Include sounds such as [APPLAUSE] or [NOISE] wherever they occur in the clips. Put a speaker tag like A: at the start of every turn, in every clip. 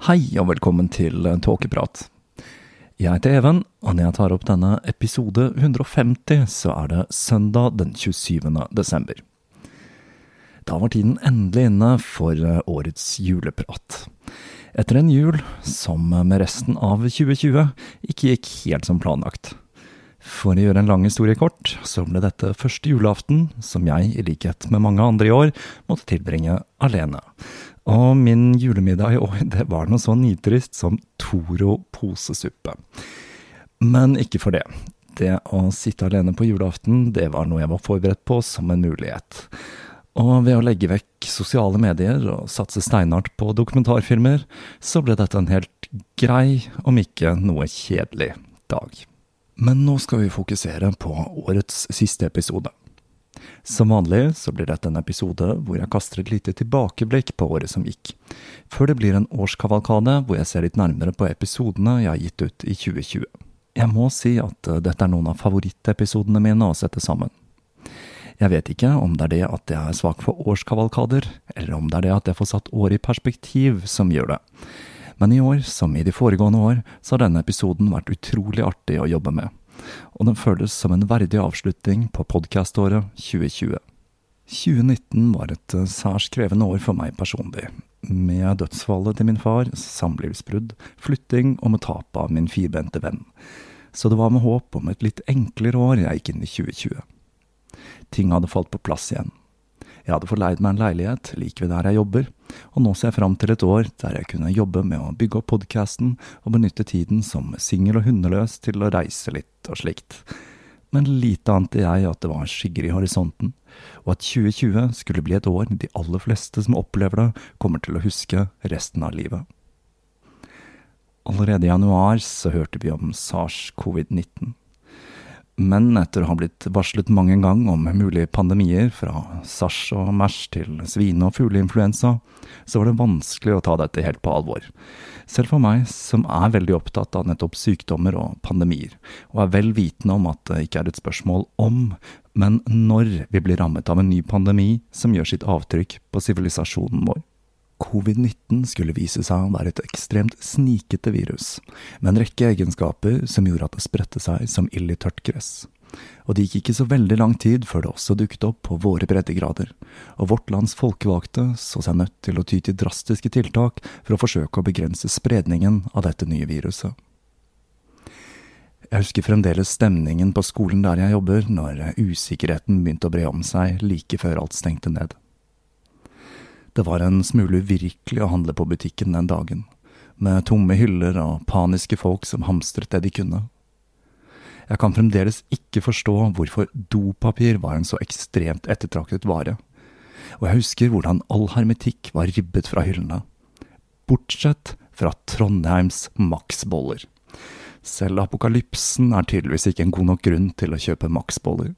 A: Hei og velkommen til Tåkeprat. Jeg heter Even, og når jeg tar opp denne episode 150, så er det søndag den 27. desember. Da var tiden endelig inne for årets juleprat. Etter en jul som med resten av 2020 ikke gikk helt som planlagt. For å gjøre en lang historie kort, så ble dette første julaften som jeg, i likhet med mange andre i år, måtte tilbringe alene. Og min julemiddag i år, [LAUGHS] det var noe så nitrist som Toro posesuppe. Men ikke for det. Det å sitte alene på julaften, det var noe jeg var forberedt på som en mulighet. Og ved å legge vekk sosiale medier og satse steinhardt på dokumentarfilmer, så ble dette en helt grei, om ikke noe kjedelig, dag. Men nå skal vi fokusere på årets siste episode. Som vanlig så blir dette en episode hvor jeg kaster et lite tilbakeblikk på året som gikk, før det blir en årskavalkade hvor jeg ser litt nærmere på episodene jeg har gitt ut i 2020. Jeg må si at eh, dette er noen av favorittepisodene mine å sette sammen. Jeg vet ikke om det er det at jeg er svak for årskavalkader, eller om det er det at jeg får satt året i perspektiv som gjør det. Men i år, som i de foregående år, så har denne episoden vært utrolig artig å jobbe med. Og den føles som en verdig avslutning på podkaståret 2020. 2019 var et eh, særs krevende år for meg personlig, med dødsfallet til min far, samlivsbrudd, flytting og med tapet av min firbente venn. Så det var med håp om et litt enklere år jeg gikk inn i 2020. Ting hadde falt på plass igjen. Jeg hadde fått leid meg en leilighet like ved der jeg jobber, og nå ser jeg fram til et år der jeg kunne jobbe med å bygge opp podkasten og benytte tiden som singel og hundeløs til å reise litt og slikt. Men lite ante jeg at det var skygger i horisonten, og at 2020 skulle bli et år de aller fleste som opplever det, kommer til å huske resten av livet. Allerede i januar så hørte vi om SARS-covid-19. Men etter å ha blitt varslet mange ganger om mulige pandemier, fra sars og mers til svine- og fugleinfluensa, så var det vanskelig å ta dette helt på alvor. Selv for meg, som er veldig opptatt av nettopp sykdommer og pandemier, og er vel vitende om at det ikke er et spørsmål om, men når vi blir rammet av en ny pandemi som gjør sitt avtrykk på sivilisasjonen vår. Covid-19 skulle vise seg å være et ekstremt snikete virus, med en rekke egenskaper som gjorde at det spredte seg som ild i tørt gress. Og det gikk ikke så veldig lang tid før det også dukket opp på våre breddegrader, og vårt lands folkevalgte så seg nødt til å ty til drastiske tiltak for å forsøke å begrense spredningen av dette nye viruset. Jeg husker fremdeles stemningen på skolen der jeg jobber, når usikkerheten begynte å bre om seg like før alt stengte ned. Det var en smule uvirkelig å handle på butikken den dagen, med tomme hyller og paniske folk som hamstret det de kunne. Jeg kan fremdeles ikke forstå hvorfor dopapir var en så ekstremt ettertraktet vare, og jeg husker hvordan all hermetikk var ribbet fra hyllene, bortsett fra Trondheims Max-boller. Selv apokalypsen er tydeligvis ikke en god nok grunn til å kjøpe Max-boller.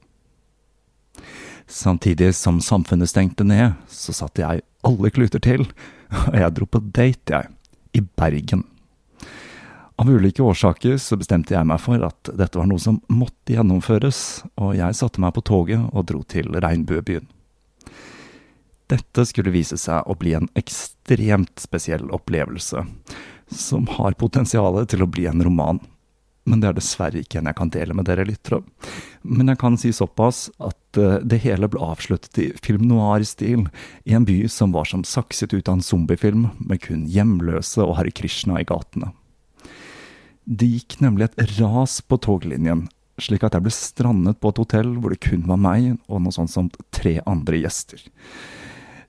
A: Samtidig som samfunnet stengte ned, så satte jeg alle kluter til, og jeg dro på date, jeg, i Bergen. Av ulike årsaker så bestemte jeg meg for at dette var noe som måtte gjennomføres, og jeg satte meg på toget og dro til regnbuebyen. Dette skulle vise seg å bli en ekstremt spesiell opplevelse, som har potensial til å bli en roman. Men det er dessverre ikke en jeg kan dele med dere lyttere. Men jeg kan si såpass at eh, det hele ble avsluttet i film noir-stil, i en by som var som sakset ut av en zombiefilm, med kun hjemløse og Hare Krishna i gatene. Det gikk nemlig et ras på toglinjen, slik at jeg ble strandet på et hotell hvor det kun var meg og noe sånt som tre andre gjester.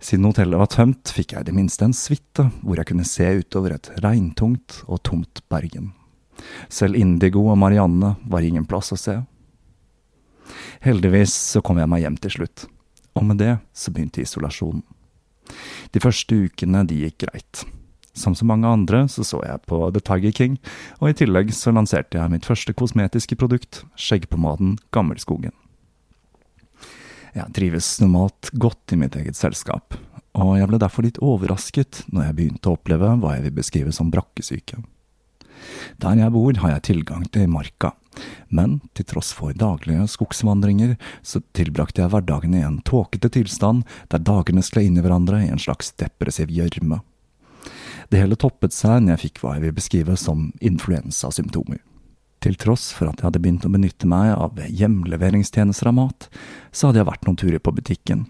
A: Siden hotellet var tømt, fikk jeg i det minste en suite hvor jeg kunne se utover et regntungt og tomt Bergen. Selv Indigo og Marianne var ingen plass å se. Heldigvis så kom jeg meg hjem til slutt, og med det så begynte isolasjonen. De første ukene de gikk greit. Som så mange andre så så jeg på The Tiger King, og i tillegg så lanserte jeg mitt første kosmetiske produkt, skjeggpomaden Gammelskogen. Jeg trives normalt godt i mitt eget selskap, og jeg ble derfor litt overrasket når jeg begynte å oppleve hva jeg vil beskrive som brakkesyke. Der jeg bor, har jeg tilgang til marka, men til tross for daglige skogsvandringer, så tilbrakte jeg hverdagen i en tåkete tilstand der dagene skled inn i hverandre i en slags depressiv gjørme. Det hele toppet seg når jeg fikk hva jeg vil beskrive som influensasymptomer. Til tross for at jeg hadde begynt å benytte meg av hjemleveringstjenester av mat, så hadde jeg vært noen turer på butikken.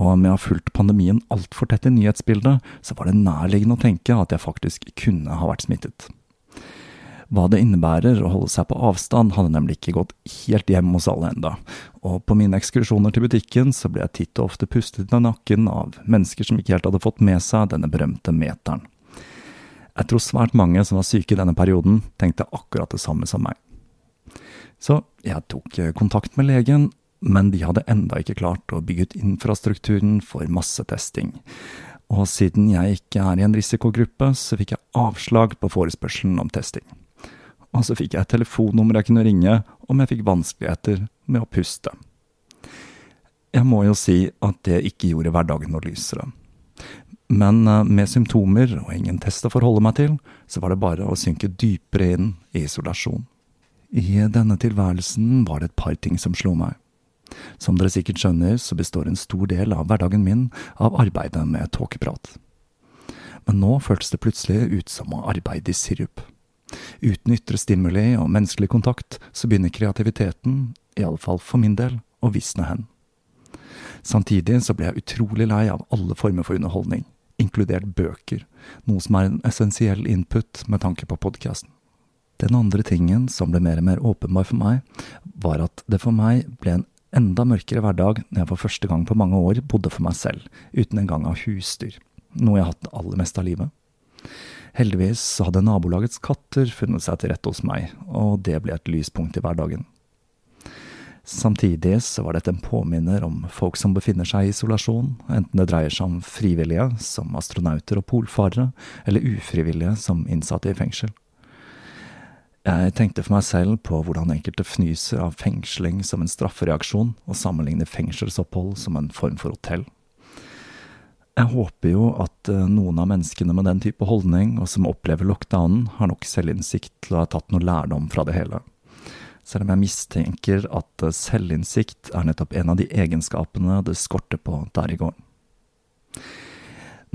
A: Og om jeg har fulgt pandemien altfor tett i nyhetsbildet, så var det nærliggende å tenke at jeg faktisk kunne ha vært smittet. Hva det innebærer å holde seg på avstand, hadde nemlig ikke gått helt hjem hos alle enda, og på mine ekskursjoner til butikken så ble jeg titt og ofte pustet i nakken av mennesker som ikke helt hadde fått med seg denne berømte meteren. Jeg tror svært mange som var syke i denne perioden, tenkte akkurat det samme som meg. Så jeg tok kontakt med legen, men de hadde enda ikke klart å bygge ut infrastrukturen for massetesting. Og siden jeg ikke er i en risikogruppe, så fikk jeg avslag på forespørselen om testing og så fikk jeg et telefonnummer jeg kunne ringe om jeg fikk vanskeligheter med å puste. Jeg må jo si at det ikke gjorde hverdagen noe lysere. Men eh, med symptomer og ingen test å forholde meg til, så var det bare å synke dypere inn i isolasjon. I denne tilværelsen var det et par ting som slo meg. Som dere sikkert skjønner, så består en stor del av hverdagen min av arbeidet med tåkeprat. Men nå føltes det plutselig ut som å arbeide i sirup. Uten ytre stimuli og menneskelig kontakt, så begynner kreativiteten, i alle fall for min del, å visne hen. Samtidig så ble jeg utrolig lei av alle former for underholdning, inkludert bøker, noe som er en essensiell input med tanke på podkasten. Den andre tingen som ble mer og mer åpenbar for meg, var at det for meg ble en enda mørkere hverdag når jeg for første gang på mange år bodde for meg selv, uten engang ha husdyr, noe jeg har hatt det aller meste av livet. Heldigvis hadde nabolagets katter funnet seg til rette hos meg, og det ble et lyspunkt i hverdagen. Samtidig så var dette en påminner om folk som befinner seg i isolasjon, enten det dreier seg om frivillige, som astronauter og polfarere, eller ufrivillige, som innsatte i fengsel. Jeg tenkte for meg selv på hvordan enkelte fnyser av fengsling som en straffereaksjon, og sammenligner fengselsopphold som en form for hotell. Jeg håper jo at eh, noen av menneskene med den type holdning, og som opplever lockdownen, har nok selvinnsikt til å ha tatt noe lærdom fra det hele. Selv om jeg mistenker at eh, selvinnsikt er nettopp en av de egenskapene det skorter på der i gården.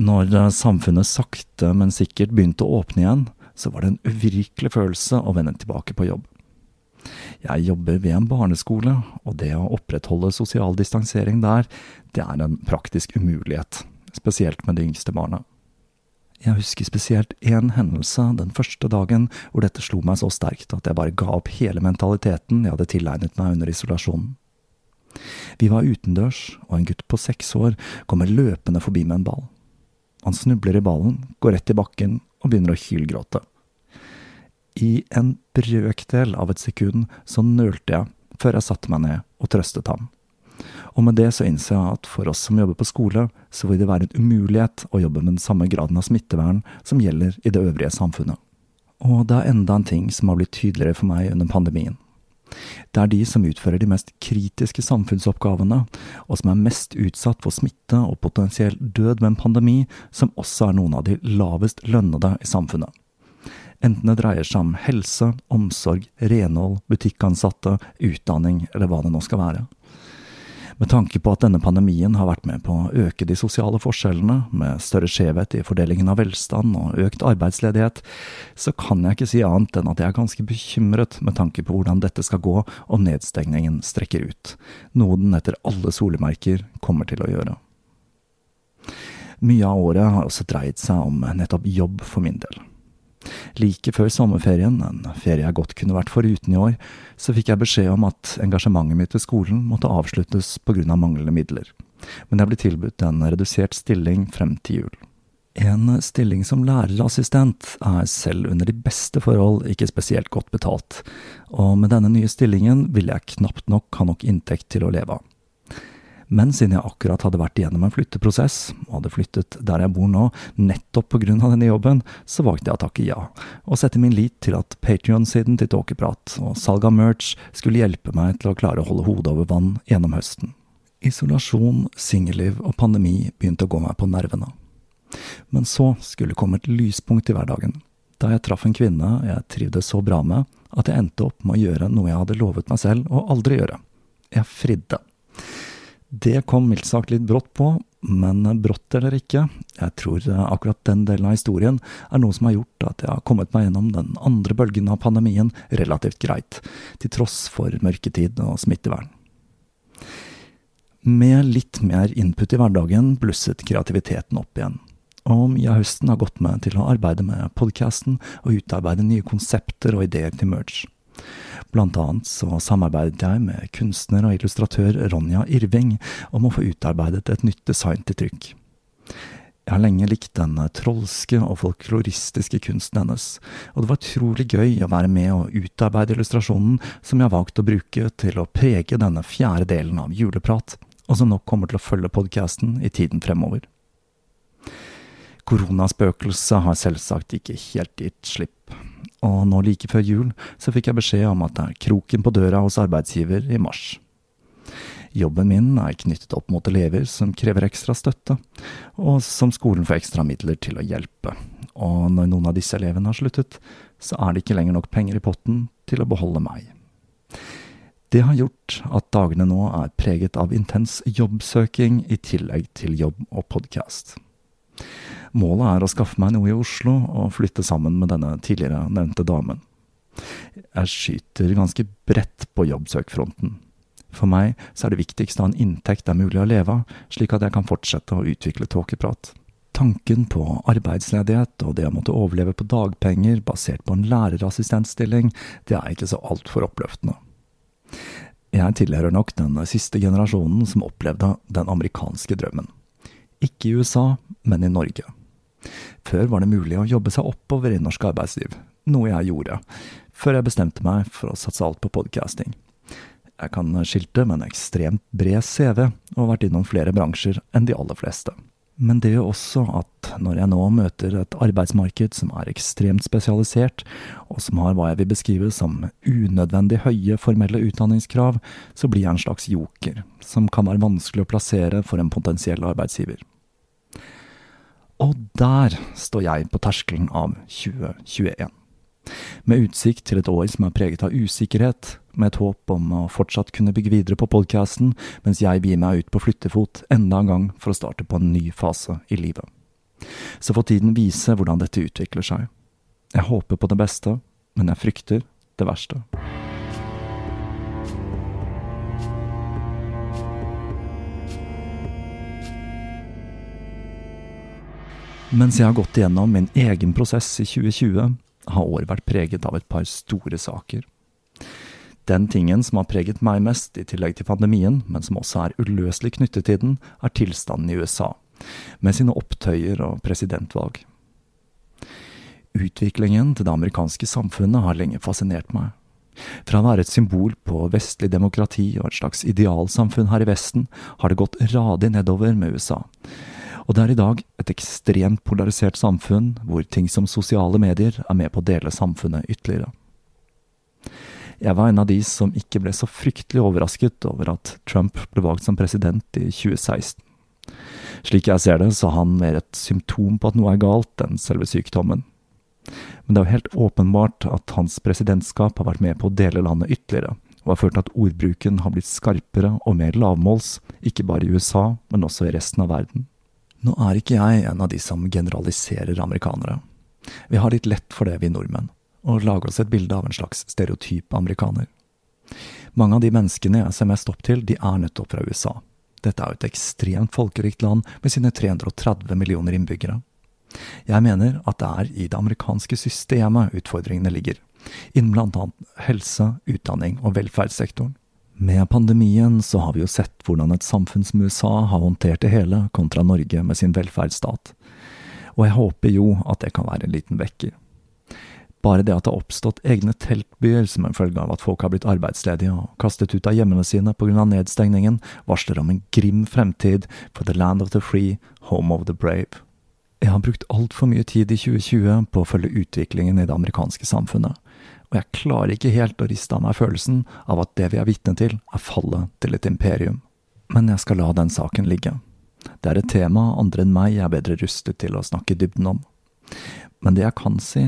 A: Når eh, samfunnet sakte, men sikkert begynte å åpne igjen, så var det en uvirkelig følelse å vende tilbake på jobb. Jeg jobber ved en barneskole, og det å opprettholde sosial distansering der, det er en praktisk umulighet spesielt med de yngste barna. Jeg husker spesielt én hendelse den første dagen hvor dette slo meg så sterkt at jeg bare ga opp hele mentaliteten jeg hadde tilegnet meg under isolasjonen. Vi var utendørs, og en gutt på seks år kommer løpende forbi med en ball. Han snubler i ballen, går rett i bakken og begynner å hylgråte. I en brøkdel av et sekund så nølte jeg før jeg satte meg ned og trøstet ham. Og med det så innser jeg at for oss som jobber på skole, så vil det være en umulighet å jobbe med den samme graden av smittevern som gjelder i det øvrige samfunnet. Og det er enda en ting som har blitt tydeligere for meg under pandemien. Det er de som utfører de mest kritiske samfunnsoppgavene, og som er mest utsatt for smitte og potensiell død ved en pandemi, som også er noen av de lavest lønnede i samfunnet. Enten det dreier seg om helse, omsorg, renhold, butikkansatte, utdanning eller hva det nå skal være. Med tanke på at denne pandemien har vært med på å øke de sosiale forskjellene, med større skjevhet i fordelingen av velstand og økt arbeidsledighet, så kan jeg ikke si annet enn at jeg er ganske bekymret med tanke på hvordan dette skal gå om nedstengningen strekker ut, noe den etter alle solemerker kommer til å gjøre. Mye av året har også dreid seg om nettopp jobb for min del. Like før sommerferien, en ferie jeg godt kunne vært foruten i år, så fikk jeg beskjed om at engasjementet mitt ved skolen måtte avsluttes grunn av manglende midler, men jeg ble tilbudt en redusert stilling frem til jul. En stilling som lærerassistent er selv under de beste forhold ikke spesielt godt betalt, og med denne nye stillingen ville jeg knapt nok ha nok inntekt til å leve av. Men siden jeg akkurat hadde vært igjennom en flytteprosess, og hadde flyttet der jeg bor nå, nettopp av denne jobben, så valgte jeg å takke ja, og sette min lit til at Patrion-siden til Tåkeprat og salg av merch skulle hjelpe meg til å klare å holde hodet over vann gjennom høsten. Isolasjon, singelliv og pandemi begynte å gå meg på nervene. Men så skulle det komme et lyspunkt i hverdagen, da jeg traff en kvinne jeg trivdes så bra med at jeg endte opp med å gjøre noe jeg hadde lovet meg selv å aldri gjøre. Jeg fridde. Det kom mildt sagt litt brått på, men brått eller ikke, jeg tror akkurat den delen av historien er noe som har gjort at jeg har kommet meg gjennom den andre bølgen av pandemien relativt greit, til tross for mørketid og smittevern. Med litt mer input i hverdagen blusset kreativiteten opp igjen, og mye av høsten har gått med til å arbeide med podkasten og utarbeide nye konsepter og ideer til merge. Blant annet så samarbeidet jeg med kunstner og illustratør Ronja Irving om å få utarbeidet et nytt design til trykk. Jeg har lenge likt den trolske og folkloristiske kunsten hennes, og det var utrolig gøy å være med og utarbeide illustrasjonen som jeg har valgt å bruke til å prege denne fjerde delen av Juleprat, og som nok kommer til å følge podkasten i tiden fremover. Koronaspøkelset har selvsagt ikke helt gitt slipp og nå like før jul så fikk jeg beskjed om at det er kroken på døra hos arbeidsgiver i mars. Jobben min er knyttet opp mot elever som krever ekstra støtte, og som skolen får ekstra midler til å hjelpe. Og når noen av disse elevene har sluttet, så er det ikke lenger nok penger i potten til å beholde meg. Det har gjort at dagene nå er preget av intens jobbsøking i tillegg til jobb og podkast. Målet er å skaffe meg noe i Oslo og flytte sammen med denne tidligere nevnte damen. Jeg skyter ganske bredt på jobbsøkfronten. For meg så er det viktigste å ha en inntekt det er mulig å leve av, slik at jeg kan fortsette å utvikle tåkeprat. Tanken på arbeidsledighet og det å måtte overleve på dagpenger basert på en lærerassistentstilling, det er ikke så altfor oppløftende. Jeg tilhører nok den siste generasjonen som opplevde den amerikanske drømmen. Ikke i USA, men i Norge. Før var det mulig å jobbe seg oppover i norsk arbeidsliv, noe jeg gjorde, før jeg bestemte meg for å satse alt på podcasting. Jeg kan skilte med en ekstremt bred CV og har vært innom flere bransjer enn de aller fleste. Men det gjør også at når jeg nå møter et arbeidsmarked som er ekstremt spesialisert, og som har hva jeg vil beskrive som unødvendig høye formelle utdanningskrav, så blir jeg en slags joker, som kan være vanskelig å plassere for en potensiell arbeidsgiver. Og der står jeg på terskelen av 2021. Med utsikt til et år som er preget av usikkerhet, med et håp om å fortsatt kunne bygge videre på podkasten, mens jeg begir meg ut på flyttefot enda en gang for å starte på en ny fase i livet. Så får tiden vise hvordan dette utvikler seg. Jeg håper på det beste, men jeg frykter det verste. Mens jeg har gått igjennom min egen prosess i 2020, har året vært preget av et par store saker. Den tingen som har preget meg mest, i tillegg til pandemien, men som også er uløselig knyttet til den, er tilstanden i USA, med sine opptøyer og presidentvalg. Utviklingen til det amerikanske samfunnet har lenge fascinert meg. Fra å være et symbol på vestlig demokrati og et slags idealsamfunn her i Vesten, har det gått radig nedover med USA og det er i dag et ekstremt polarisert samfunn, hvor ting som sosiale medier er med på å dele samfunnet ytterligere. Jeg var en av de som ikke ble så fryktelig overrasket over at Trump ble valgt som president i 2016. Slik jeg ser det, så er han mer et symptom på at noe er galt, enn selve sykdommen. Men det er jo helt åpenbart at hans presidentskap har vært med på å dele landet ytterligere, og har ført til at ordbruken har blitt skarpere og mer lavmåls, ikke bare i USA, men også i resten av verden. Nå er ikke jeg en av de som generaliserer amerikanere. Vi har litt lett for det, vi nordmenn, å lage oss et bilde av en slags stereotyp amerikaner. Mange av de menneskene jeg ser mest opp til, de er nettopp fra USA. Dette er jo et ekstremt folkerikt land med sine 330 millioner innbyggere. Jeg mener at det er i det amerikanske systemet utfordringene ligger, innen bl.a. helse, utdanning og velferdssektoren. Med pandemien så har vi jo sett hvordan et samfunn som USA har håndtert det hele, kontra Norge med sin velferdsstat. Og jeg håper jo at det kan være en liten vekker. Bare det at det har oppstått egne teltbyer som en følge av at folk har blitt arbeidsledige og kastet ut av hjemmene sine pga. nedstengningen, varsler om en grim fremtid for the land of the free, home of the brave. Jeg har brukt altfor mye tid i 2020 på å følge utviklingen i det amerikanske samfunnet, og jeg klarer ikke helt å riste av meg følelsen av at det vi er vitne til, er fallet til et imperium. Men jeg skal la den saken ligge. Det er et tema andre enn meg er bedre rustet til å snakke dybden om. Men det jeg kan si,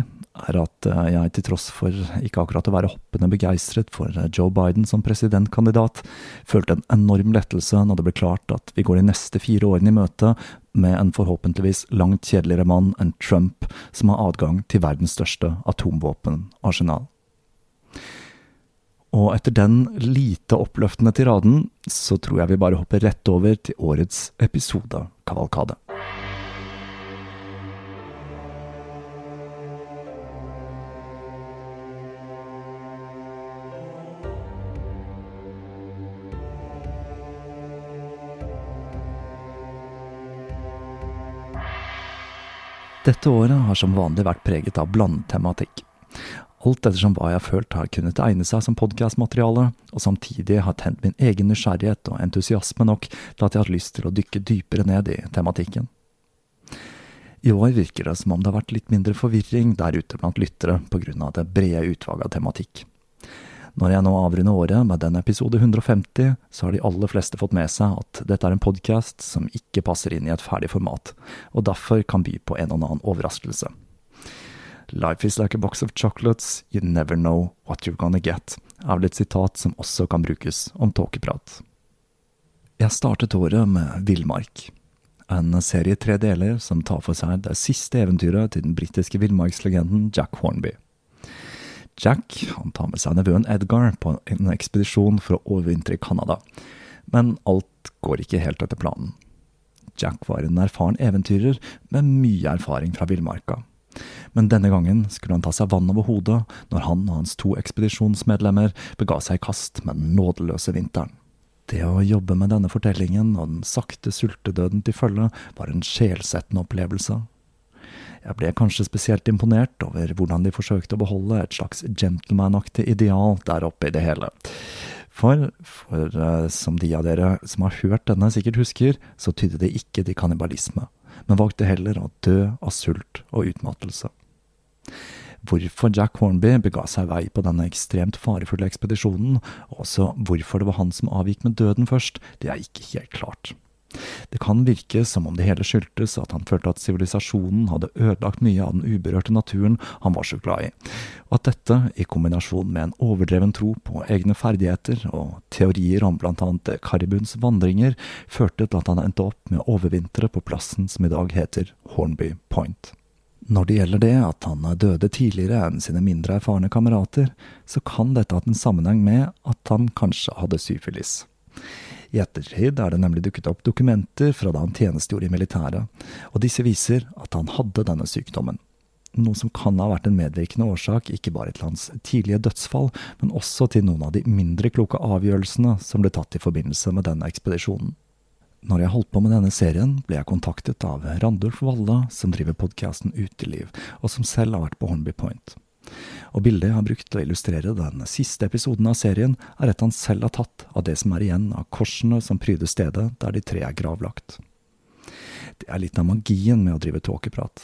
A: er at eh, jeg til tross for ikke akkurat å være hoppende begeistret for eh, Joe Biden som presidentkandidat, følte en enorm lettelse når det ble klart at vi går de neste fire årene i møte med en forhåpentligvis langt kjedeligere mann enn Trump, som har adgang til verdens største atomvåpenarsenal. Og etter den lite oppløftende tiraden, så tror jeg vi bare hopper rett over til årets episode Kavalkade. Dette året har som vanlig vært preget av blandtematikk. Alt ettersom hva jeg har følt har kunnet egne seg som podkastmateriale, og samtidig har tent min egen nysgjerrighet og entusiasme nok til at jeg har lyst til å dykke dypere ned i tematikken. I år virker det som om det har vært litt mindre forvirring der ute blant lyttere av det brede utvalget av tematikk. Når jeg nå avrunder året med den episode 150, så har de aller fleste fått med seg at dette er en podkast som ikke passer inn i et ferdig format, og derfor kan by på en og annen overraskelse. Life is like a box of chocolates, you never know what you're gonna get, er vel et sitat som også kan brukes om tåkeprat. Jeg startet året med Villmark, en serie i tre deler som tar for seg det siste eventyret til den britiske villmarkslegenden Jack Hornby. Jack han tar med seg nevøen Edgar på en ekspedisjon for å overvintre i Canada. Men alt går ikke helt etter planen. Jack var en erfaren eventyrer med mye erfaring fra villmarka. Men denne gangen skulle han ta seg vann over hodet når han og hans to ekspedisjonsmedlemmer bega seg i kast med den nådeløse vinteren. Det å jobbe med denne fortellingen og den sakte sultedøden til følge var en sjelsettende opplevelse jeg ble kanskje spesielt imponert over hvordan de forsøkte å beholde et slags gentleman-aktig ideal der oppe i det hele. For, for uh, som de av dere som har hørt denne sikkert husker, så tydde det ikke til kannibalisme, men valgte heller å dø av sult og utmattelse. Hvorfor Jack Hornby bega seg vei på denne ekstremt farefulle ekspedisjonen, og også hvorfor det var han som avgikk med døden først, det er ikke helt klart. Det kan virke som om det hele skyldtes at han følte at sivilisasjonen hadde ødelagt mye av den uberørte naturen han var så glad i, og at dette, i kombinasjon med en overdreven tro på egne ferdigheter og teorier om blant annet Karibuns vandringer, førte til at han endte opp med å overvintre på plassen som i dag heter Hornby Point. Når det gjelder det at han døde tidligere enn sine mindre erfarne kamerater, så kan dette ha en sammenheng med at han kanskje hadde syfilis. I ettertid er det nemlig dukket opp dokumenter fra da han tjenestegjorde i militæret, og disse viser at han hadde denne sykdommen. Noe som kan ha vært en medvirkende årsak ikke bare til hans tidlige dødsfall, men også til noen av de mindre kloke avgjørelsene som ble tatt i forbindelse med denne ekspedisjonen. Når jeg holdt på med denne serien, ble jeg kontaktet av Randulf Walla, som driver podkasten Uteliv, og som selv har vært på Hornby Point og bildet jeg har brukt til å illustrere den siste episoden av serien, er et han selv har tatt av det som er igjen av korsene som pryder stedet der de tre er gravlagt. Det er litt av magien med å drive tåkeprat.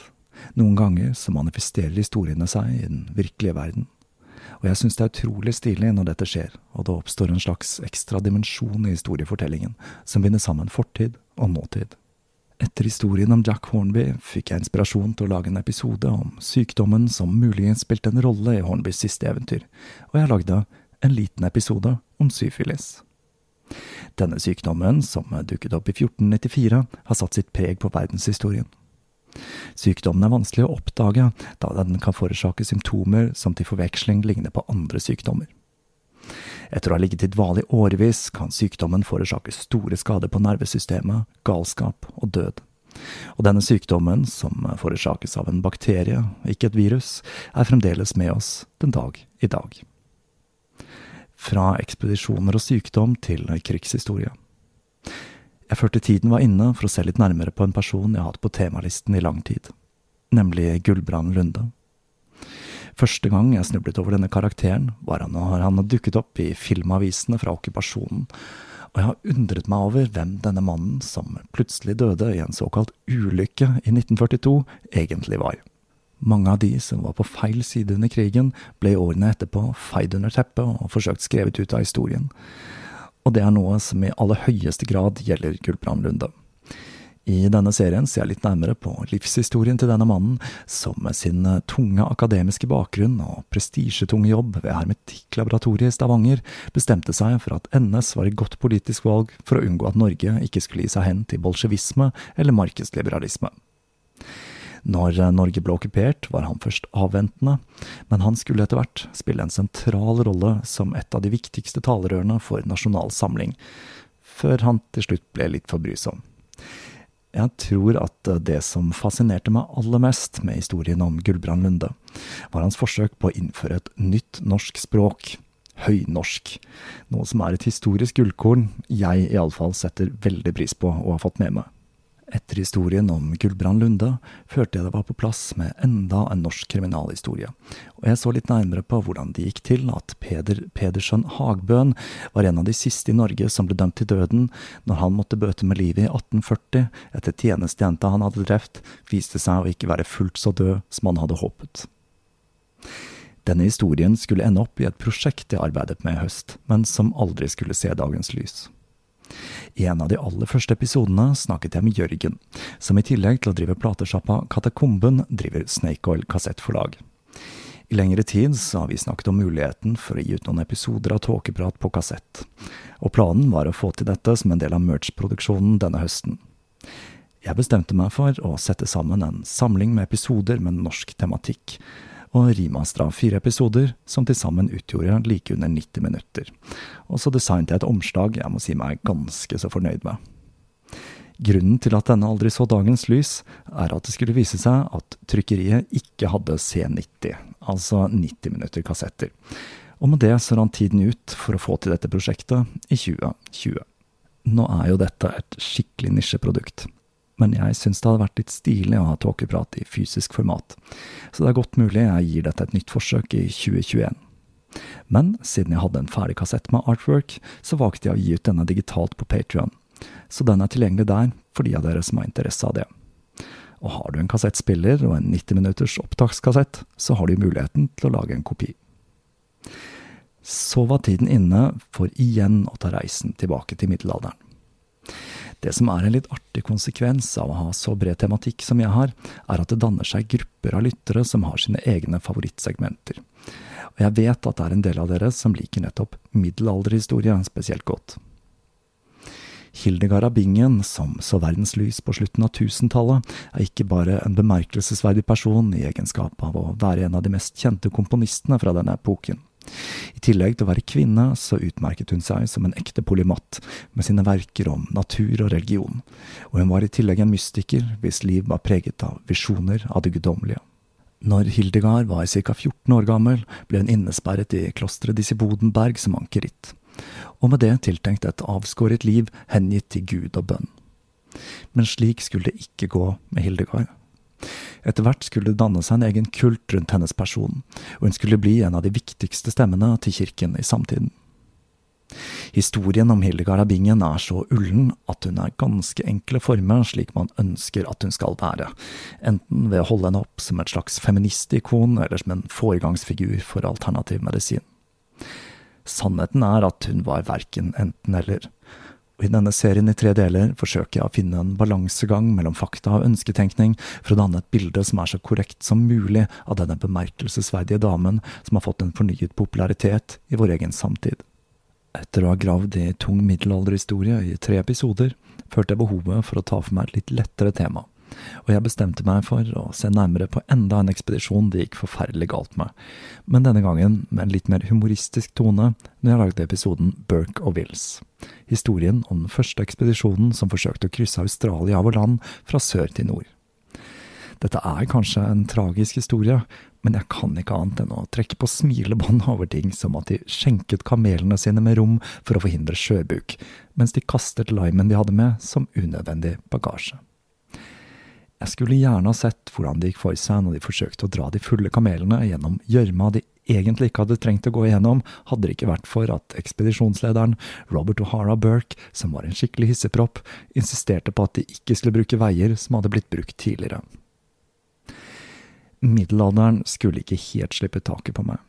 A: Noen ganger så manifesterer historiene seg i den virkelige verden. Og jeg syns det er utrolig stilig når dette skjer, og det oppstår en slags ekstra dimensjon i historiefortellingen, som binder sammen fortid og nåtid. Etter historien om Jack Hornby fikk jeg inspirasjon til å lage en episode om sykdommen som muligens spilte en rolle i Hornbys siste eventyr, og jeg lagde en liten episode om syfilis. Denne sykdommen, som dukket opp i 1494, har satt sitt preg på verdenshistorien. Sykdommen er vanskelig å oppdage, da den kan forårsake symptomer som til forveksling ligner på andre sykdommer. Etter å ha ligget i dvale i årevis kan sykdommen forårsake store skader på nervesystemet, galskap og død. Og denne sykdommen, som forårsakes av en bakterie, ikke et virus, er fremdeles med oss den dag i dag. Fra ekspedisjoner og sykdom til krigshistorie. Jeg følte tiden var inne for å se litt nærmere på en person jeg har hatt på temalisten i lang tid, nemlig Gullbrand Lunde. Første gang jeg snublet over denne karakteren, var han når han dukket opp i filmavisene fra okkupasjonen, og jeg har undret meg over hvem denne mannen, som plutselig døde i en såkalt ulykke i 1942, egentlig var. Mange av de som var på feil side under krigen, ble i årene etterpå feid under teppet og forsøkt skrevet ut av historien. Og det er noe som i aller høyeste grad gjelder Gulbrand Lunde. I denne serien ser jeg litt nærmere på livshistorien til denne mannen, som med sin tunge akademiske bakgrunn og prestisjetunge jobb ved Hermetikklaboratoriet i Stavanger bestemte seg for at NS var et godt politisk valg for å unngå at Norge ikke skulle gi seg hen til bolsjevisme eller markedsliberalisme. Når Norge ble okkupert, var han først avventende, men han skulle etter hvert spille en sentral rolle som et av de viktigste talerørene for Nasjonal Samling, før han til slutt ble litt for brysom. Jeg tror at det som fascinerte meg aller mest med historien om Gulbrand Lunde, var hans forsøk på å innføre et nytt norsk språk, høynorsk, noe som er et historisk gullkorn jeg iallfall setter veldig pris på og har fått med meg. Etter historien om Gulbrand Lunde følte jeg det var på plass med enda en norsk kriminalhistorie, og jeg så litt nærmere på hvordan det gikk til at Peder Pedersen Hagbøen var en av de siste i Norge som ble dømt til døden når han måtte bøte med livet i 1840 etter tjenestejenta han hadde drept, viste seg å ikke være fullt så død som han hadde håpet. Denne historien skulle ende opp i et prosjekt jeg arbeidet med i høst, men som aldri skulle se dagens lys. I en av de aller første episodene snakket jeg med Jørgen, som i tillegg til å drive platesjappa Katakomben, driver Snake Oil kassettforlag. I lengre tid har vi snakket om muligheten for å gi ut noen episoder av Tåkeprat på kassett, og planen var å få til dette som en del av merch-produksjonen denne høsten. Jeg bestemte meg for å sette sammen en samling med episoder med norsk tematikk, og remastra fire episoder som til sammen utgjorde like under 90 minutter. Og så designet jeg et omslag jeg må si meg ganske så fornøyd med. Grunnen til at denne aldri så dagens lys, er at det skulle vise seg at trykkeriet ikke hadde C90, altså 90 minutter kassetter. Og med det så rant tiden ut for å få til dette prosjektet i 2020. Nå er jo dette et skikkelig nisjeprodukt, men jeg syns det hadde vært litt stilig å ha tåkeprat i fysisk format, så det er godt mulig jeg gir dette et nytt forsøk i 2021. Men siden jeg hadde en ferdig kassett med artwork, så valgte jeg å gi ut denne digitalt på Patrion, så den er tilgjengelig der for de av dere som har interesse av det. Og har du en kassettspiller og en 90 minutters opptakskassett, så har du muligheten til å lage en kopi. Så var tiden inne for igjen å ta reisen tilbake til middelalderen. Det som er en litt artig konsekvens av å ha så bred tematikk som jeg har, er at det danner seg grupper av lyttere som har sine egne favorittsegmenter. Og jeg vet at det er en del av dere som liker nettopp middelalderhistorie spesielt godt. Hildegard av Bingen, som så verdens lys på slutten av tusentallet, er ikke bare en bemerkelsesverdig person i egenskap av å være en av de mest kjente komponistene fra denne epoken. I tillegg til å være kvinne, så utmerket hun seg som en ekte polymatt, med sine verker om natur og religion, og hun var i tillegg en mystiker hvis liv var preget av visjoner av det guddommelige. Når Hildegard var ca 14 år gammel, ble hun innesperret i klosteret Disibodenberg som ankeritt, og med det tiltenkt et avskåret liv hengitt til Gud og bønn. Men slik skulle det ikke gå med Hildegard. Etter hvert skulle det danne seg en egen kult rundt hennes person, og hun skulle bli en av de viktigste stemmene til kirken i samtiden. Historien om Hildegard av Bingen er så ullen at hun er ganske enkle former slik man ønsker at hun skal være, enten ved å holde henne opp som et slags feministikon eller som en foregangsfigur for alternativ medisin. Sannheten er at hun var verken enten eller, i denne serien i tre deler forsøker jeg å finne en balansegang mellom fakta og ønsketenkning for å danne et bilde som er så korrekt som mulig av denne bemerkelsesverdige damen som har fått en fornyet popularitet i vår egen samtid. Etter å ha gravd i tung middelalderhistorie i tre episoder, følte jeg behovet for å ta for meg et litt lettere tema og jeg bestemte meg for å se nærmere på enda en ekspedisjon det gikk forferdelig galt med, men denne gangen med en litt mer humoristisk tone når jeg lagde episoden Burke og Wills. Historien om den første ekspedisjonen som forsøkte å krysse Australia over land fra sør til nord. Dette er kanskje en tragisk historie, men jeg kan ikke annet enn å trekke på smilebånd over ting som at de skjenket kamelene sine med rom for å forhindre sjøbuk, mens de kastet limen de hadde med, som unødvendig bagasje. Jeg skulle gjerne ha sett hvordan det gikk for seg når de forsøkte å dra de fulle kamelene gjennom gjørma de egentlig ikke hadde trengt å gå igjennom, hadde det ikke vært for at ekspedisjonslederen, Robert O'Hara Burke, som var en skikkelig hissepropp, insisterte på at de ikke skulle bruke veier som hadde blitt brukt tidligere. Middelalderen skulle ikke helt slippe taket på meg,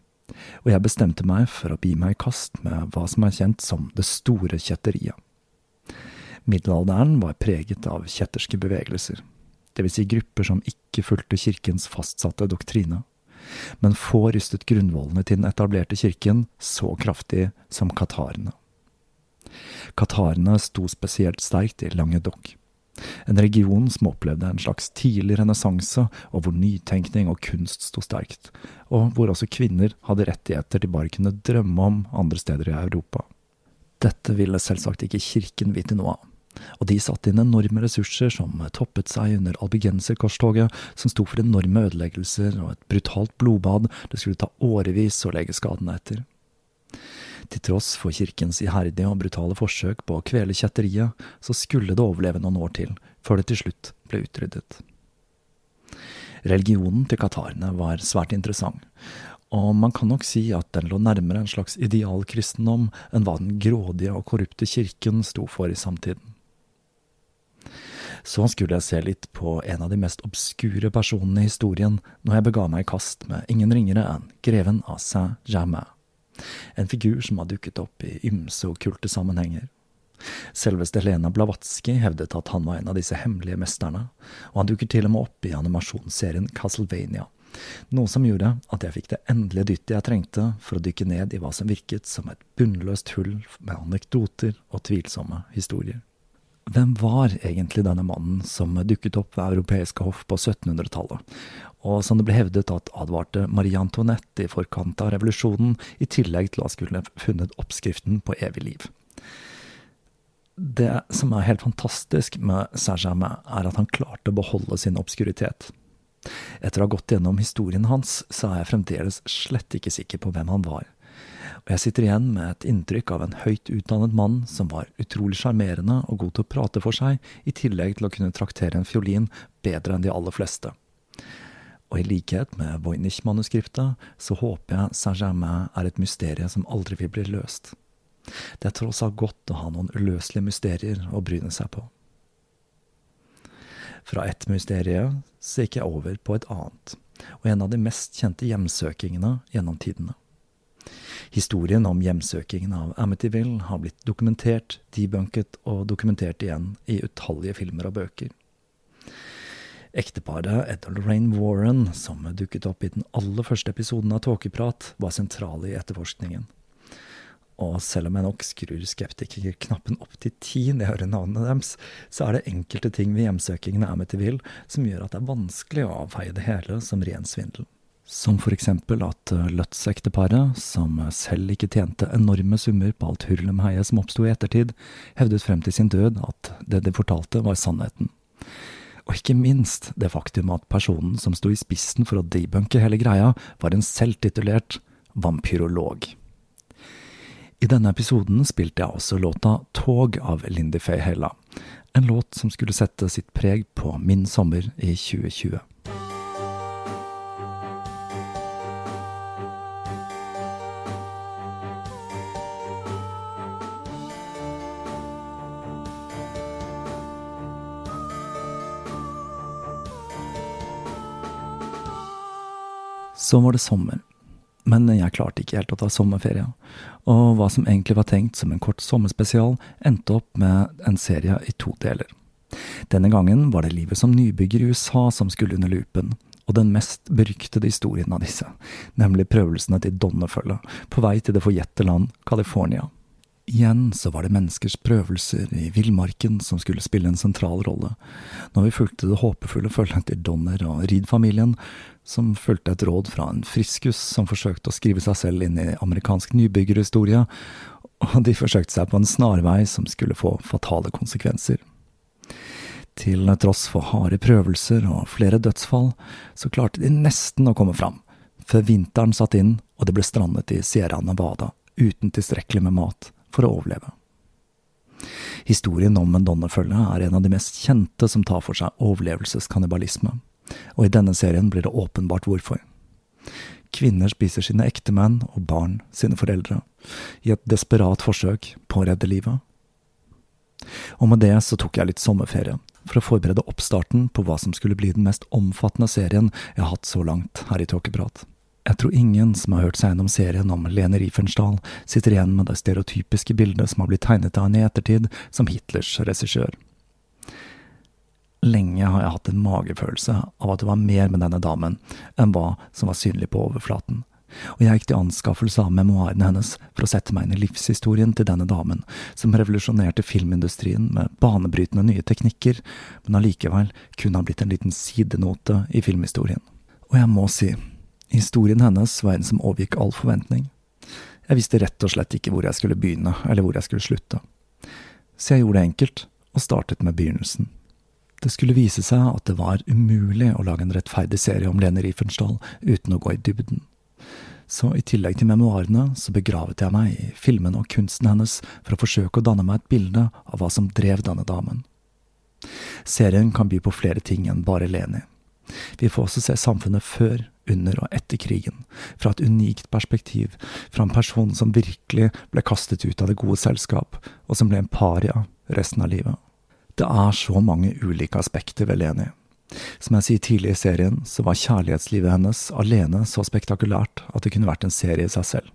A: og jeg bestemte meg for å bi meg i kast med hva som er kjent som det store kjetteriet. Middelalderen var preget av kjetterske bevegelser dvs. Si grupper som ikke fulgte kirkens fastsatte doktrine. Men få rystet grunnvollene til den etablerte kirken så kraftig som katarene. Katarene sto spesielt sterkt i Languedoc, en region som opplevde en slags tidlig renessanse, og hvor nytenkning og kunst sto sterkt, og hvor også kvinner hadde rettigheter de bare kunne drømme om andre steder i Europa. Dette ville selvsagt ikke kirken vite noe av og de satte inn enorme ressurser som toppet seg under albigenserkorstoget, som sto for enorme ødeleggelser og et brutalt blodbad det skulle ta årevis å legge skadene etter. Til tross for kirkens iherdige og brutale forsøk på å kvele kjetteriet, så skulle det overleve noen år til, før det til slutt ble utryddet. Religionen til katarene var svært interessant, og man kan nok si at den lå nærmere en slags idealkristendom enn hva den grådige og korrupte kirken sto for i samtiden så skulle jeg se litt på en av de mest obskure personene i historien når jeg bega meg i kast med ingen ringere enn greven av Saint-Germain, en figur som har dukket opp i ymse okkulte sammenhenger. Selveste Helena Blavatsky hevdet at han var en av disse hemmelige mesterne, og han dukker til og med opp i animasjonsserien Castlevania, noe som gjorde at jeg fikk det endelige dyttet jeg trengte for å dykke ned i hva som virket som et bunnløst hull med anekdoter og tvilsomme historier. Hvem var egentlig denne mannen som dukket opp ved europeiske hoff på 1700-tallet, og som det ble hevdet at advarte Marie Antoinette i forkant av revolusjonen, i tillegg til å skulle funnet oppskriften på evig liv? Det som er helt fantastisk med Saint-Germain, er at han klarte å beholde sin obskuritet. Etter å ha gått gjennom historien hans, så er jeg fremdeles slett ikke sikker på hvem han var og jeg sitter igjen med et inntrykk av en høyt utdannet mann som var utrolig sjarmerende og god til å prate for seg, i tillegg til å kunne traktere en fiolin bedre enn de aller fleste. Og i likhet med Voynich-manuskriptet, så håper jeg Saint-Germain er et mysterium som aldri vil bli løst. Det er tross alt godt å ha noen uløselige mysterier å bryne seg på. Fra ett mysterium så gikk jeg over på et annet, og en av de mest kjente hjemsøkingene gjennom tidene. Historien om hjemsøkingen av Amityville har blitt dokumentert, debunket og dokumentert igjen i utallige filmer og bøker. Ekteparet Ed og Lorraine Warren, som dukket opp i den aller første episoden av Tåkeprat, var sentrale i etterforskningen. Og selv om jeg nok skrur skeptikerknappen opp til ti når jeg hører navnet deres, så er det enkelte ting ved hjemsøkingen av Amityville som gjør at det er vanskelig å avfeie det hele som ren svindel. Som for eksempel at eh, Lutz-ekteparet, som selv ikke tjente enorme summer på alt hurlumheiet som oppsto i ettertid, hevdet frem til sin død at det de fortalte var sannheten. Og ikke minst det faktum at personen som sto i spissen for å debunke hele greia, var en selvtitulert vampyrolog. I denne episoden spilte jeg også låta Tog av Lindy Faye Hella, en låt som skulle sette sitt preg på min sommer i 2020. Så var det sommer. Men jeg klarte ikke helt å ta sommerferie. og hva som egentlig var tenkt som en kort sommerspesial, endte opp med en serie i to deler. Denne gangen var det livet som nybygger i USA som skulle under lupen, og den mest beryktede historien av disse, nemlig prøvelsene til Donnefølget på vei til det forjette land California. Igjen så var det menneskers prøvelser i villmarken som skulle spille en sentral rolle, når vi fulgte det håpefulle følget til Donner og Reed-familien, som fulgte et råd fra en friskus som forsøkte å skrive seg selv inn i amerikansk nybyggerhistorie, og de forsøkte seg på en snarvei som skulle få fatale konsekvenser. Til tross for harde prøvelser og flere dødsfall, så klarte de nesten å komme fram, før vinteren satt inn og det ble strandet i Sierra Nevada uten tilstrekkelig med mat for å overleve. Historien om en donnerfølge er en av de mest kjente som tar for seg overlevelseskannibalisme, og i denne serien blir det åpenbart hvorfor. Kvinner spiser sine ektemenn og barn sine foreldre, i et desperat forsøk på å redde livet. Og med det så tok jeg litt sommerferie, for å forberede oppstarten på hva som skulle bli den mest omfattende serien jeg har hatt så langt her i Tåkeprat. Jeg tror ingen som har hørt seg gjennom serien om Lene Riefenstahl, sitter igjen med det stereotypiske bildet som har blitt tegnet av henne i ettertid, som Hitlers regissør. Lenge har jeg hatt en magefølelse av at det var mer med denne damen enn hva som var synlig på overflaten, og jeg gikk til anskaffelse av memoarene hennes for å sette meg inn i livshistorien til denne damen, som revolusjonerte filmindustrien med banebrytende nye teknikker, men allikevel kun har blitt en liten sidenote i filmhistorien. Og jeg må si, Historien hennes var en som overgikk all forventning. Jeg visste rett og slett ikke hvor jeg skulle begynne, eller hvor jeg skulle slutte. Så jeg gjorde det enkelt, og startet med begynnelsen. Det skulle vise seg at det var umulig å lage en rettferdig serie om Lene Riefensdahl uten å gå i dybden. Så i tillegg til memoarene, så begravet jeg meg i filmen og kunsten hennes for å forsøke å danne meg et bilde av hva som drev denne damen. Serien kan by på flere ting enn bare Leni. Vi får også se samfunnet før, under og etter krigen, fra et unikt perspektiv, fra en person som virkelig ble kastet ut av det gode selskap, og som ble en paria resten av livet. Det er så mange ulike aspekter ved Leni. Som jeg sier tidlig i serien, så var kjærlighetslivet hennes alene så spektakulært at det kunne vært en serie i seg selv.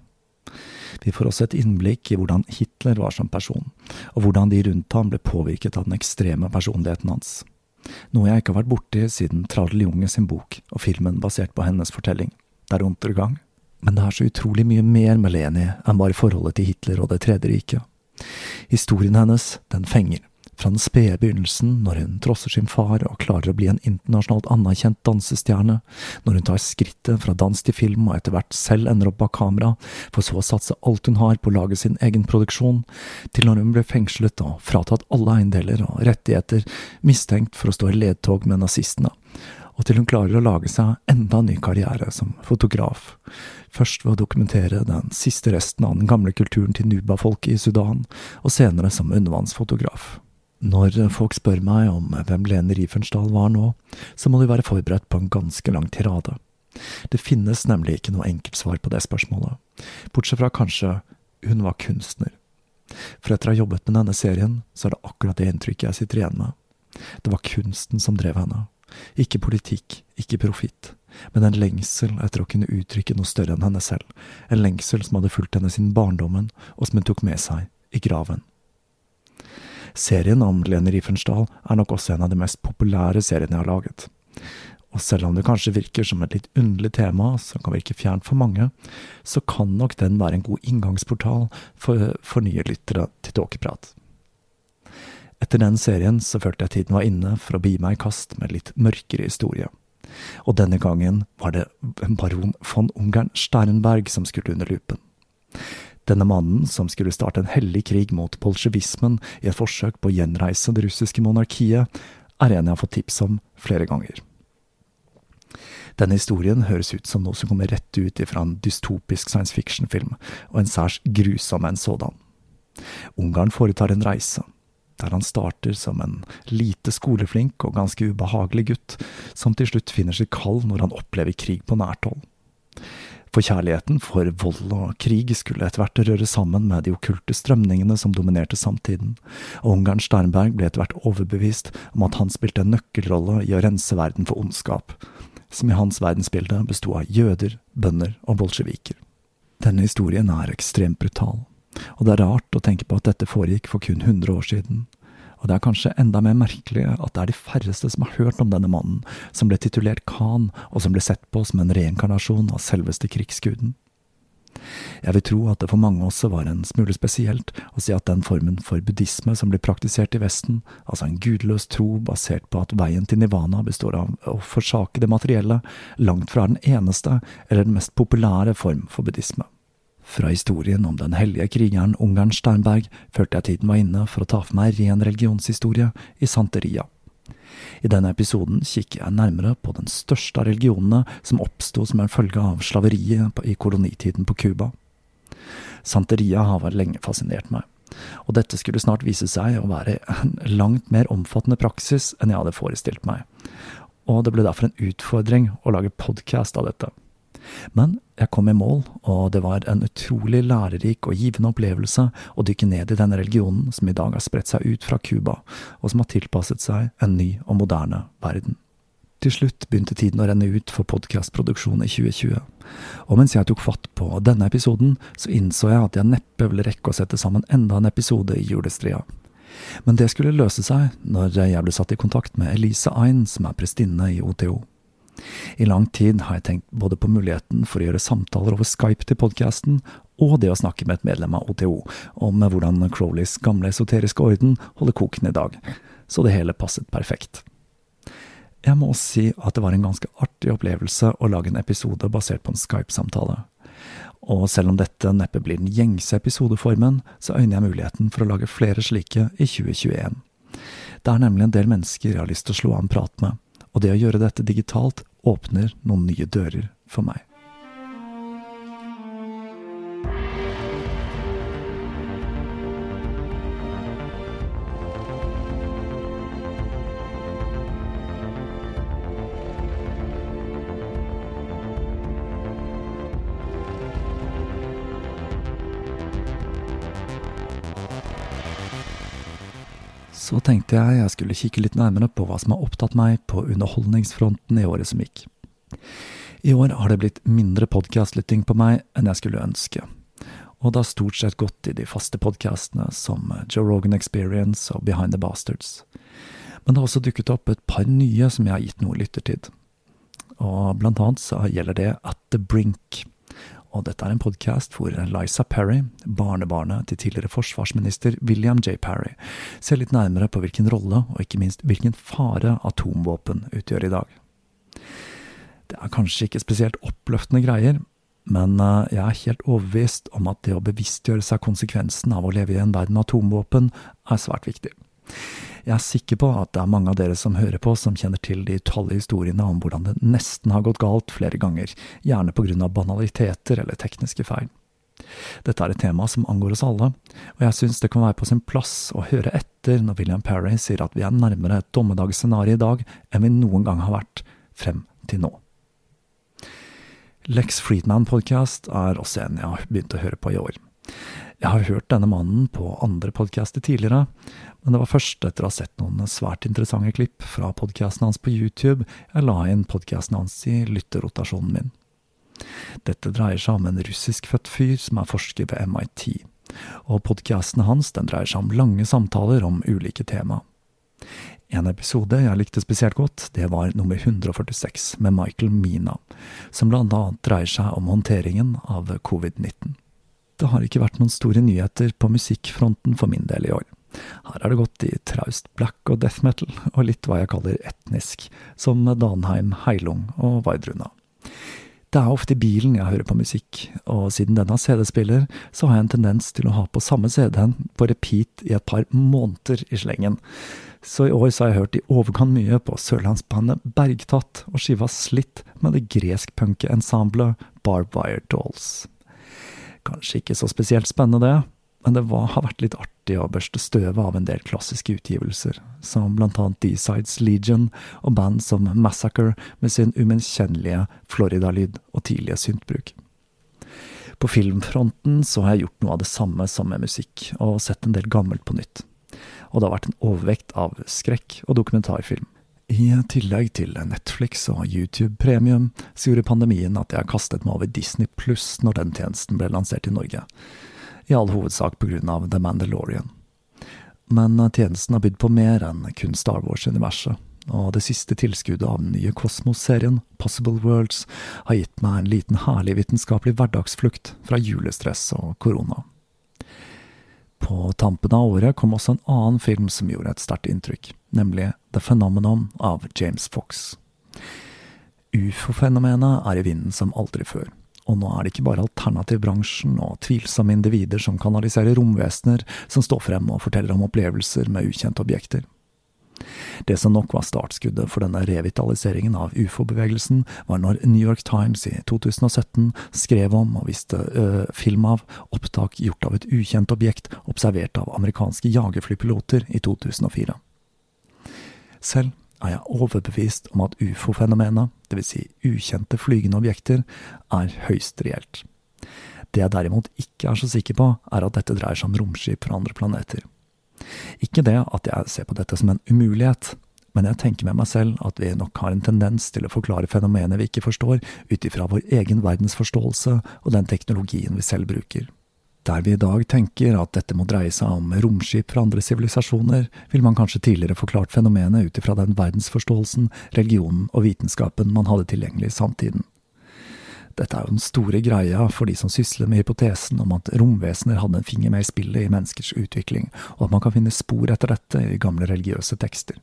A: Vi får også et innblikk i hvordan Hitler var som person, og hvordan de rundt ham ble påvirket av den ekstreme personligheten hans noe jeg ikke har vært borti siden Tradel Junge sin bok og filmen basert på hennes fortelling, Der Untergang. Men det er så utrolig mye mer med Leni enn bare forholdet til Hitler og Det tredje riket. Historien hennes, den fenger, fra den spede begynnelsen, når hun trosser sin far og klarer å bli en internasjonalt anerkjent dansestjerne, når hun tar skrittet fra dans til film og etter hvert selv ender opp bak kamera, for så å satse alt hun har på å lage sin egen produksjon, til når hun ble fengslet og fratatt alle eiendeler og rettigheter, mistenkt for å stå i ledtog med nazistene, og til hun klarer å lage seg enda en ny karriere som fotograf, først ved å dokumentere den siste resten av den gamle kulturen til Nuba-folket i Sudan, og senere som undervannsfotograf. Når folk spør meg om hvem Lene Riefenstahl var nå, så må de være forberedt på en ganske lang tirade. Det finnes nemlig ikke noe enkelt svar på det spørsmålet, bortsett fra kanskje hun var kunstner. For etter å ha jobbet med denne serien, så er det akkurat det inntrykket jeg sitter igjen med. Det var kunsten som drev henne. Ikke politikk, ikke profitt, men en lengsel etter å kunne uttrykke noe større enn henne selv, en lengsel som hadde fulgt henne siden barndommen, og som hun tok med seg i graven. Serien om Lene Riefenstahl er nok også en av de mest populære seriene jeg har laget. Og selv om det kanskje virker som et litt underlig tema, som kan virke fjernt for mange, så kan nok den være en god inngangsportal for, for nye lyttere til tåkeprat. Etter den serien så følte jeg tiden var inne for å bi meg i kast med litt mørkere historie. Og denne gangen var det baron von Ungern Sternberg som skulle under lupen. Denne mannen, som skulle starte en hellig krig mot bolsjevismen i et forsøk på å gjenreise det russiske monarkiet, er en jeg har fått tips om flere ganger. Denne historien høres ut som noe som kommer rett ut ifra en dystopisk science fiction-film, og en særs grusom en sådan. Ungarn foretar en reise, der han starter som en lite skoleflink og ganske ubehagelig gutt, som til slutt finner sitt kall når han opplever krig på nært hold. For kjærligheten for vold og krig skulle etter hvert røre sammen med de okkulte strømningene som dominerte samtiden, og Ungarn Sternberg ble etter hvert overbevist om at han spilte en nøkkelrolle i å rense verden for ondskap, som i hans verdensbilde besto av jøder, bønder og bolsjeviker. Denne historien er ekstremt brutal, Og det er rart å tenke på at dette foregikk for kun 100 år siden. Og det er kanskje enda mer merkelig at det er de færreste som har hørt om denne mannen, som ble titulert Khan, og som ble sett på som en reinkarnasjon av selveste krigsguden. Jeg vil tro at det for mange også var en smule spesielt å si at den formen for buddhisme som blir praktisert i Vesten, altså en gudløs tro basert på at veien til nivana består av å forsake det materielle, langt fra den eneste eller den mest populære form for buddhisme. Fra historien om den hellige krigeren Ungern Steinberg følte jeg tiden var inne for å ta for meg ren religionshistorie i Santeria. I denne episoden kikker jeg nærmere på den største av religionene som oppsto som en følge av slaveriet i kolonitiden på Cuba. Santeria har vært lenge fascinert meg, og dette skulle snart vise seg å være en langt mer omfattende praksis enn jeg hadde forestilt meg, og det ble derfor en utfordring å lage podkast av dette. Men jeg kom i mål, og det var en utrolig lærerik og givende opplevelse å dykke ned i denne religionen som i dag har spredt seg ut fra Cuba, og som har tilpasset seg en ny og moderne verden. Til slutt begynte tiden å renne ut for podkastproduksjon i 2020, og mens jeg tok fatt på denne episoden, så innså jeg at jeg neppe ville rekke å sette sammen enda en episode i julestria. Men det skulle løse seg når jeg ble satt i kontakt med Elise Ein, som er prestinne i OTO. I lang tid har jeg tenkt både på muligheten for å gjøre samtaler over Skype til podkasten, og det å snakke med et medlem av OTO om hvordan Crowleys gamle esoteriske orden holder koken i dag, så det hele passet perfekt. Jeg må si at det var en ganske artig opplevelse å lage en episode basert på en Skype-samtale. Og selv om dette neppe blir den gjengse episodeformen, så øyner jeg muligheten for å lage flere slike i 2021. Det er nemlig en del mennesker jeg har lyst til å slå av en prat med, og det å gjøre dette digitalt åpner noen nye dører for meg. Så tenkte jeg jeg skulle kikke litt nærmere på hva som har opptatt meg på underholdningsfronten i året som gikk. I år har det blitt mindre podkastlytting på meg enn jeg skulle ønske, og det har stort sett gått i de faste podkastene som Joe Rogan Experience og Behind the Bastards. Men det har også dukket opp et par nye som jeg har gitt noe lyttertid, og blant annet så gjelder det At the Brink og dette er en podkast hvor Liza Perry, barnebarnet til tidligere forsvarsminister William J. Parry, ser litt nærmere på hvilken rolle, og ikke minst hvilken fare, atomvåpen utgjør i dag. Det er kanskje ikke spesielt oppløftende greier, men eh, jeg er helt overbevist om at det å bevisstgjøre seg konsekvensen av å leve i en verden med atomvåpen, er svært viktig. Jeg er sikker på at det er mange av dere som hører på, som kjenner til de utallige historiene om hvordan det nesten har gått galt flere ganger, gjerne på grunn av banaliteter eller tekniske feil. Dette er et tema som angår oss alle, og jeg syns det kan være på sin plass å høre etter når William Parry sier at vi er nærmere et dommedagsscenario i dag enn vi noen gang har vært frem til nå. Lex Friedman-podkast er også en jeg har begynt å høre på i år. Jeg har hørt denne mannen på andre podcaster tidligere, men det var først etter å ha sett noen svært interessante klipp fra podkasten hans på YouTube jeg la inn podkasten hans i lytterrotasjonen min. Dette dreier seg om en russiskfødt fyr som er forsker ved MIT, og podkasten hans den dreier seg om lange samtaler om ulike tema. En episode jeg likte spesielt godt, det var nummer 146 med Michael Mina, som blant annet dreier seg om håndteringen av covid-19. Det har ikke vært noen store nyheter på musikkfronten for min del i år. Her er det gått i traust black og death metal, og litt hva jeg kaller etnisk, som Danheim, Heilung og Vardruna. Det er ofte i bilen jeg hører på musikk, og siden den har CD-spiller, så har jeg en tendens til å ha på samme CD-en på repeat i et par måneder i slengen. Så i år så har jeg hørt i overkant mye på sørlandsbandet Bergtatt og skiva Slitt med det gresk-punke ensemblet Barbwire Dolls. Kanskje ikke så spesielt spennende, det, men det var, har vært litt artig å børste støvet av en del klassiske utgivelser, som blant annet D-Sides Legion og band som Massacre med sin umenkjennelige Florida-lyd og tidlige syntbruk. På filmfronten så har jeg gjort noe av det samme som med musikk, og sett en del gammelt på nytt. Og det har vært en overvekt av skrekk og dokumentarfilm. I tillegg til Netflix og YouTube Premium, så gjorde pandemien at jeg kastet meg over Disney pluss når den tjenesten ble lansert i Norge. i all hovedsak på grunn av The Mandalorian. Men tjenesten har bydd på mer enn kun Star Wars-universet, og det siste tilskuddet av den nye Kosmos-serien, Possible Worlds, har gitt meg en liten herlig vitenskapelig hverdagsflukt fra julestress og korona. På tampen av året kom også en annen film som gjorde et sterkt inntrykk, nemlig The Phenomenon av James Fox. Ufo-fenomenet er i vinden som aldri før, og nå er det ikke bare alternativbransjen og tvilsomme individer som kanaliserer romvesener som står frem og forteller om opplevelser med ukjente objekter. Det som nok var startskuddet for denne revitaliseringen av ufo-bevegelsen, var når New York Times i 2017 skrev om og viste øh, film av opptak gjort av et ukjent objekt observert av amerikanske jagerflypiloter i 2004. Selv er jeg overbevist om at ufo-fenomenet, dvs. Si ukjente flygende objekter, er høyst reelt. Det jeg derimot ikke er så sikker på, er at dette dreier seg om romskip fra andre planeter. Ikke det at jeg ser på dette som en umulighet, men jeg tenker med meg selv at vi nok har en tendens til å forklare fenomener vi ikke forstår, ut ifra vår egen verdensforståelse og den teknologien vi selv bruker. Der vi i dag tenker at dette må dreie seg om romskip fra andre sivilisasjoner, vil man kanskje tidligere forklart fenomenet ut ifra den verdensforståelsen, religionen og vitenskapen man hadde tilgjengelig i samtiden. Dette er jo den store greia for de som sysler med hypotesen om at romvesener hadde en finger med i spillet i menneskers utvikling, og at man kan finne spor etter dette i gamle religiøse tekster.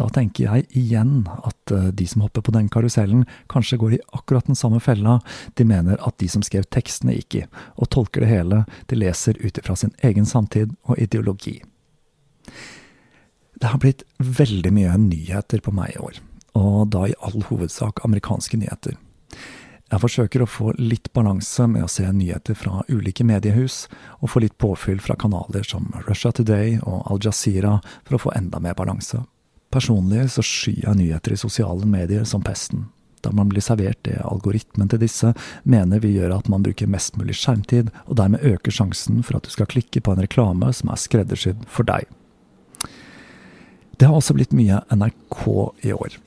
A: Da tenker jeg igjen at eh, de som hopper på den karusellen, kanskje går i akkurat den samme fella de mener at de som skrev tekstene gikk i, og tolker det hele de leser ut ifra sin egen samtid og ideologi. Det har blitt veldig mye nyheter på meg i år, og da i all hovedsak amerikanske nyheter. Jeg forsøker å få litt balanse med å se nyheter fra ulike mediehus, og få litt påfyll fra kanaler som Russia Today og Al Jazeera for å få enda mer balanse. Personlig så skyer jeg nyheter i sosiale medier som pesten, da man blir servert det algoritmen til disse mener vil gjøre at man bruker mest mulig skjermtid, og dermed øker sjansen for at du skal klikke på en reklame som er skreddersydd for deg. Det har også blitt mye NRK i år.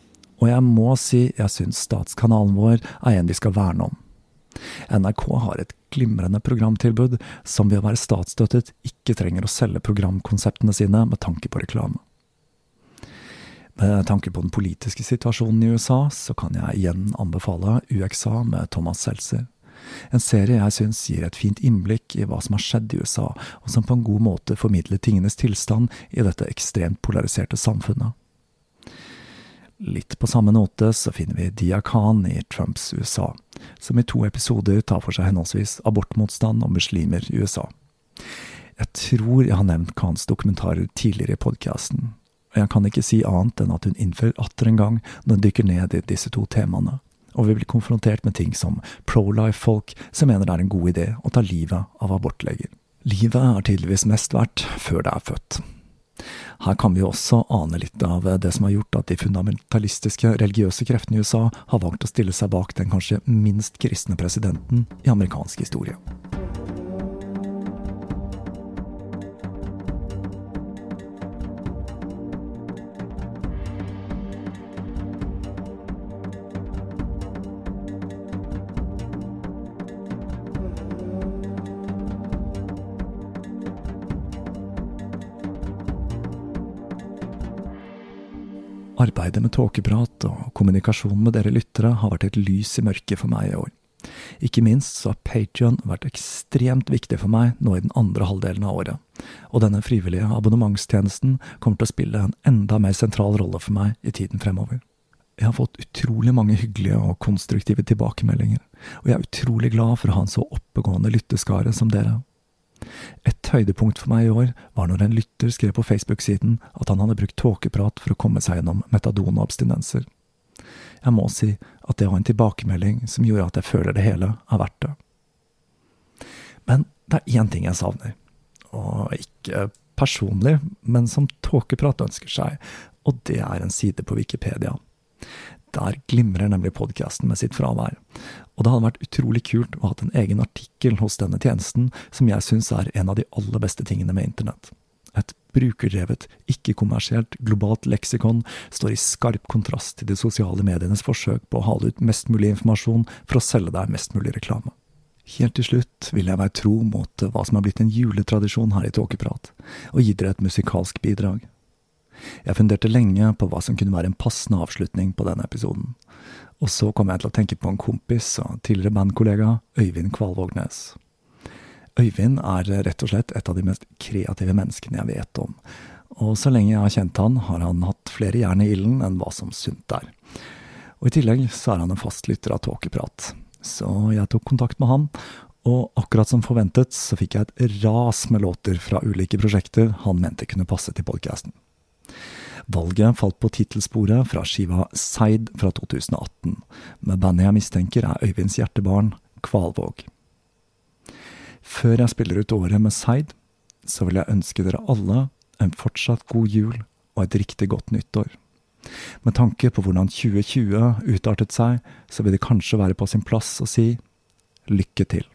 A: Og jeg må si jeg syns statskanalen vår er en vi skal verne om. NRK har et glimrende programtilbud som ved å være statsstøttet ikke trenger å selge programkonseptene sine med tanke på reklame. Med tanke på den politiske situasjonen i USA, så kan jeg igjen anbefale UXA med Thomas Seltzer. En serie jeg syns gir et fint innblikk i hva som har skjedd i USA, og som på en god måte formidler tingenes tilstand i dette ekstremt polariserte samfunnet. Litt på samme note så finner vi Dia Khan i Trumps USA, som i to episoder tar for seg henholdsvis abortmotstand og muslimer i USA. Jeg tror jeg har nevnt Khans dokumentarer tidligere i podkasten, jeg kan ikke si annet enn at hun innfører atter en gang når hun dykker ned i disse to temaene, og vi blir konfrontert med ting som pro-life-folk som mener det er en god idé å ta livet av abortleger. Livet er tydeligvis mest verdt før det er født. Her kan vi også ane litt av det som har gjort at de fundamentalistiske religiøse kreftene i USA har valgt å stille seg bak den kanskje minst kristne presidenten i amerikansk historie. Arbeidet med tåkeprat og kommunikasjon med dere lyttere har vært et lys i mørket for meg i år. Ikke minst så har Patrion vært ekstremt viktig for meg nå i den andre halvdelen av året, og denne frivillige abonnementstjenesten kommer til å spille en enda mer sentral rolle for meg i tiden fremover. Jeg har fått utrolig mange hyggelige og konstruktive tilbakemeldinger, og jeg er utrolig glad for å ha en så oppegående lytteskare som dere. Et høydepunkt for meg i år var når en lytter skrev på Facebook-siden at han hadde brukt tåkeprat for å komme seg gjennom metadonabstinenser. Jeg må si at det var en tilbakemelding som gjorde at jeg føler det hele er verdt det. Men det er én ting jeg savner, og ikke personlig, men som tåkeprat ønsker seg, og det er en side på Wikipedia. Der glimrer nemlig podkasten med sitt fravær. Og det hadde vært utrolig kult å ha en egen artikkel hos denne tjenesten, som jeg syns er en av de aller beste tingene med internett. Et brukerdrevet, ikke-kommersielt, globalt leksikon står i skarp kontrast til de sosiale medienes forsøk på å hale ut mest mulig informasjon for å selge deg mest mulig reklame. Helt til slutt vil jeg være tro mot hva som er blitt en juletradisjon her i Tåkeprat, og gi dere et musikalsk bidrag. Jeg funderte lenge på hva som kunne være en passende avslutning på denne episoden, og så kom jeg til å tenke på en kompis og tidligere bandkollega, Øyvind Kvalvågnes. Øyvind er rett og slett et av de mest kreative menneskene jeg vet om, og så lenge jeg har kjent han, har han hatt flere jern i ilden enn hva som sunt er. Og i tillegg så er han en fastlytter av Tåkeprat, så jeg tok kontakt med han, og akkurat som forventet så fikk jeg et ras med låter fra ulike prosjekter han mente kunne passe til podkasten. Valget falt på tittelsporet fra skiva Seid fra 2018, med bandet jeg mistenker er Øyvinds hjertebarn, Kvalvåg. Før jeg spiller ut året med Seid, så vil jeg ønske dere alle en fortsatt god jul og et riktig godt nyttår. Med tanke på hvordan 2020 utartet seg, så vil det kanskje være på sin plass å si lykke til.